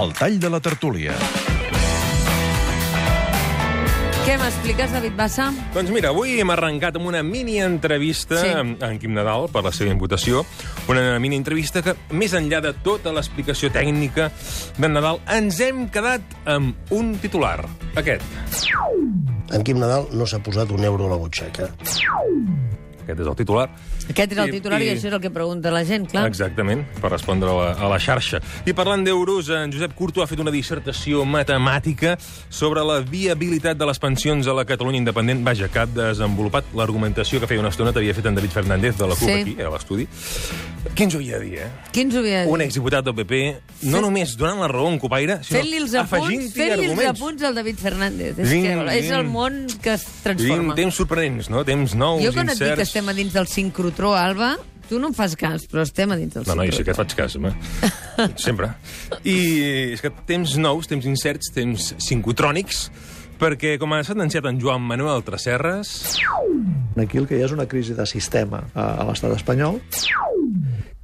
El tall de la tertúlia. Què m'expliques, David Bassa? Doncs mira, avui hem arrencat amb una mini-entrevista Sí. amb en Quim Nadal per la seva invitació. Una mini-entrevista que, més enllà de tota l'explicació tècnica d'en Nadal, ens hem quedat amb un titular, aquest. En Quim Nadal no s'ha posat un euro a la butxaca. Aquest és el titular. Aquest és el I- titular i, i- això és el que pregunta la gent, clar. Exactament, per respondre a la, a la xarxa. I parlant d'euros, en Josep Curto ha fet una dissertació matemàtica sobre la viabilitat de les pensions a la Catalunya independent. Vaja, que ha desenvolupat l'argumentació que feia una estona t'havia fet en David Fernández de la CUP Sí. aquí, a l'estudi. Qui ens ho havia de dir, eh? Qui ens ho havia de dir? Un exdiputat del PP, no Fet- només donant la raó a un copaire, sinó Fent-li els apunts, afegint-hi fent els arguments. apunts al David Fernández. És, Vinga, que és el món que es transforma. temps sorprenents, no? Temps nous, Jo quan et dic incerts... que estem a dins del sincrotró, Alba, tu no em fas cas, però estem a dins del No, no, jo sí que et faig cas, home. Sempre. I és que temps nous, temps incerts, temps sincotrònics, perquè, com ha sentenciat en Joan Manuel Tresserres, Aquí el que hi ha és una crisi de sistema a, a l'estat espanyol.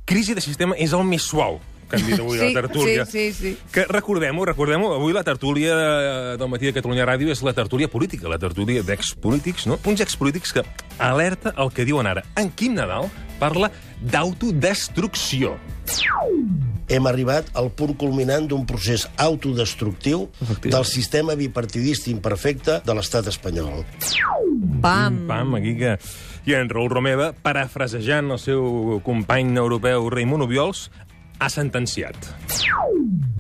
crisi de sistema és el més suau que han dit avui a Sí, la tertúlia. sí, sí, sí. Que recordem-ho, recordem-ho, avui la tertúlia de- del matí de Catalunya Ràdio és la tertúlia política, la tertúlia d'expolítics, no? Uns expolítics que alerta el que diuen ara. En Quim Nadal parla d'autodestrucció. Hem arribat al punt culminant d'un procés autodestructiu del sistema bipartidista imperfecte de l'estat espanyol. Pam. Pam, aquí que... I en Raül Romeva, parafrasejant el seu company europeu Raimon Obiols, ha sentenciat.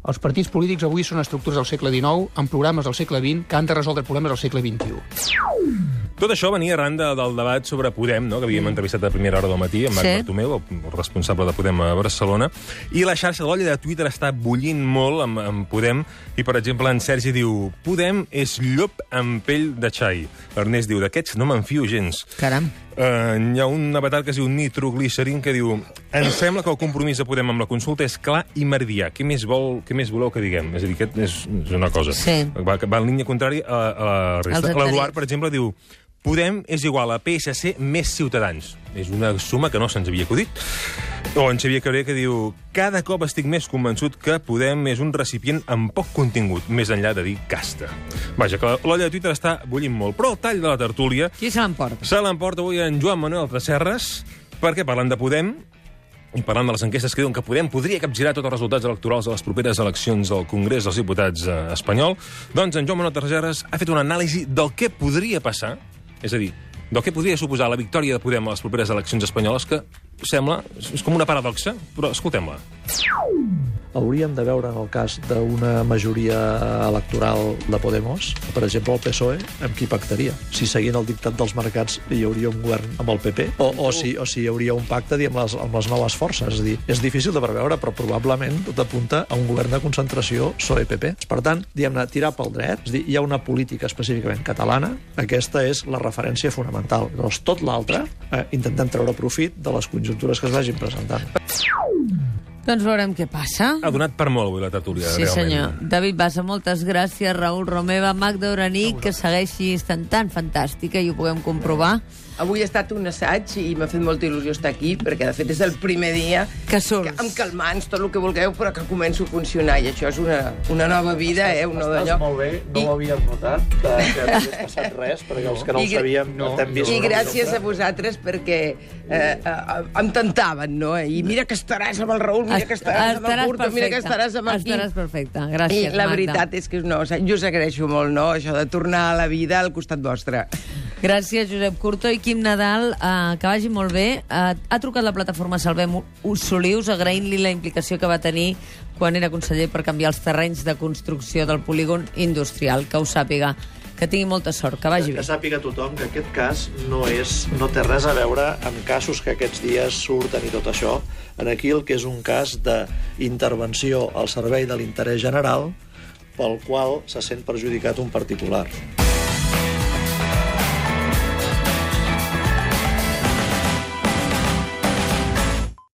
Els partits polítics avui són estructures del segle XIX amb programes del segle XX que han de resoldre problemes del segle XXI. Tot això venia arran de, del debat sobre Podem, no? que havíem entrevistat a primera hora del matí, amb Marc Sí. Bartomeu, el, el responsable de Podem a Barcelona, i la xarxa de l'olla de Twitter està bullint molt amb, amb Podem, i, per exemple, en Sergi diu Podem és llop amb pell de xai. L'Ernest diu, d'aquests no me'n fio gens. Caram. Uh, hi ha un avatar que es diu Nitroglicerin que diu Em sembla que el compromís de Podem amb la consulta és clar i meridià. Què més, vol, què més voleu que diguem? És a dir, aquest és, és una cosa. Sí. Va, va en línia contrària a, a la resta. L'Eduard, per exemple, diu Podem és igual a PSC més Ciutadans. És una suma que no se'ns havia acudit. O en Xavier Cabré que diu cada cop estic més convençut que Podem és un recipient amb poc contingut, més enllà de dir casta. Vaja, que l'olla de Twitter està bullint molt. Però el tall de la tertúlia Qui se l'emporta? Se l'emporta avui en Joan Manuel Tresserres, perquè parlant de Podem, i parlant de les enquestes que diuen que Podem podria capgirar tots els resultats electorals de les properes eleccions al Congrés dels Diputats eh, espanyol, doncs en Joan Manuel Tresserres ha fet una anàlisi del que podria passar, és a dir, del que podria suposar la victòria de Podem a les properes eleccions espanyoles, que sembla, és com una paradoxa, però escoltem-la. Hauríem de veure en el cas d'una majoria electoral de Podemos, per exemple, el PSOE, amb qui pactaria. Si seguint el dictat dels mercats hi hauria un govern amb el PP, o, o, si, o si hi hauria un pacte diguem, les, amb les noves forces. És dir, és difícil de preveure, però probablement tot apunta a un govern de concentració PSOE-PP. Per tant, diguem-ne, tirar pel dret, és dir, hi ha una política específicament catalana, aquesta és la referència fonamental. Llavors, tot l'altre, eh, intentem treure profit de les conjuntures que es vagin presentant. Doncs veurem què passa. Ha donat per molt avui la tertúlia, Sí, realment. senyor. David Bassa, moltes gràcies. Raül Romeva, Magda Uranic, que segueixi estant tan fantàstica i ho puguem comprovar. Avui ha estat un assaig i m'ha fet molta il·lusió estar aquí, perquè de fet és el primer dia Que surts. que, amb calmants, tot el que vulgueu, però que començo a funcionar. I això és una, una nova vida, eh? Un nou d'allò. molt bé, no I- ho havíem notat, que no hagués passat res, perquè els que no I ho sabíem no, t'hem vist. I gràcies a vosaltres perquè eh, eh, em tentaven, no? I mira que estaràs amb el Raül, mira que estaràs amb el Curto, mira que estaràs amb Quim. Estaràs perfecte. I Gràcies, la Magda. veritat és que no, o sigui, jo us agraeixo molt, no?, això de tornar a la vida al costat vostre. Gràcies, Josep Curto i Quim Nadal. Uh, que vagi molt bé. Uh, ha trucat la plataforma Salvem Solius agraint-li la implicació que va tenir quan era conseller per canviar els terrenys de construcció del polígon industrial. Que ho sàpiga. Que tingui molta sort. Que vagi Que bé. sàpiga tothom que aquest cas no, és, no té res a veure amb casos que aquests dies surten i tot això. En aquí el que és un cas d'intervenció al servei de l'interès general pel qual se sent perjudicat un particular.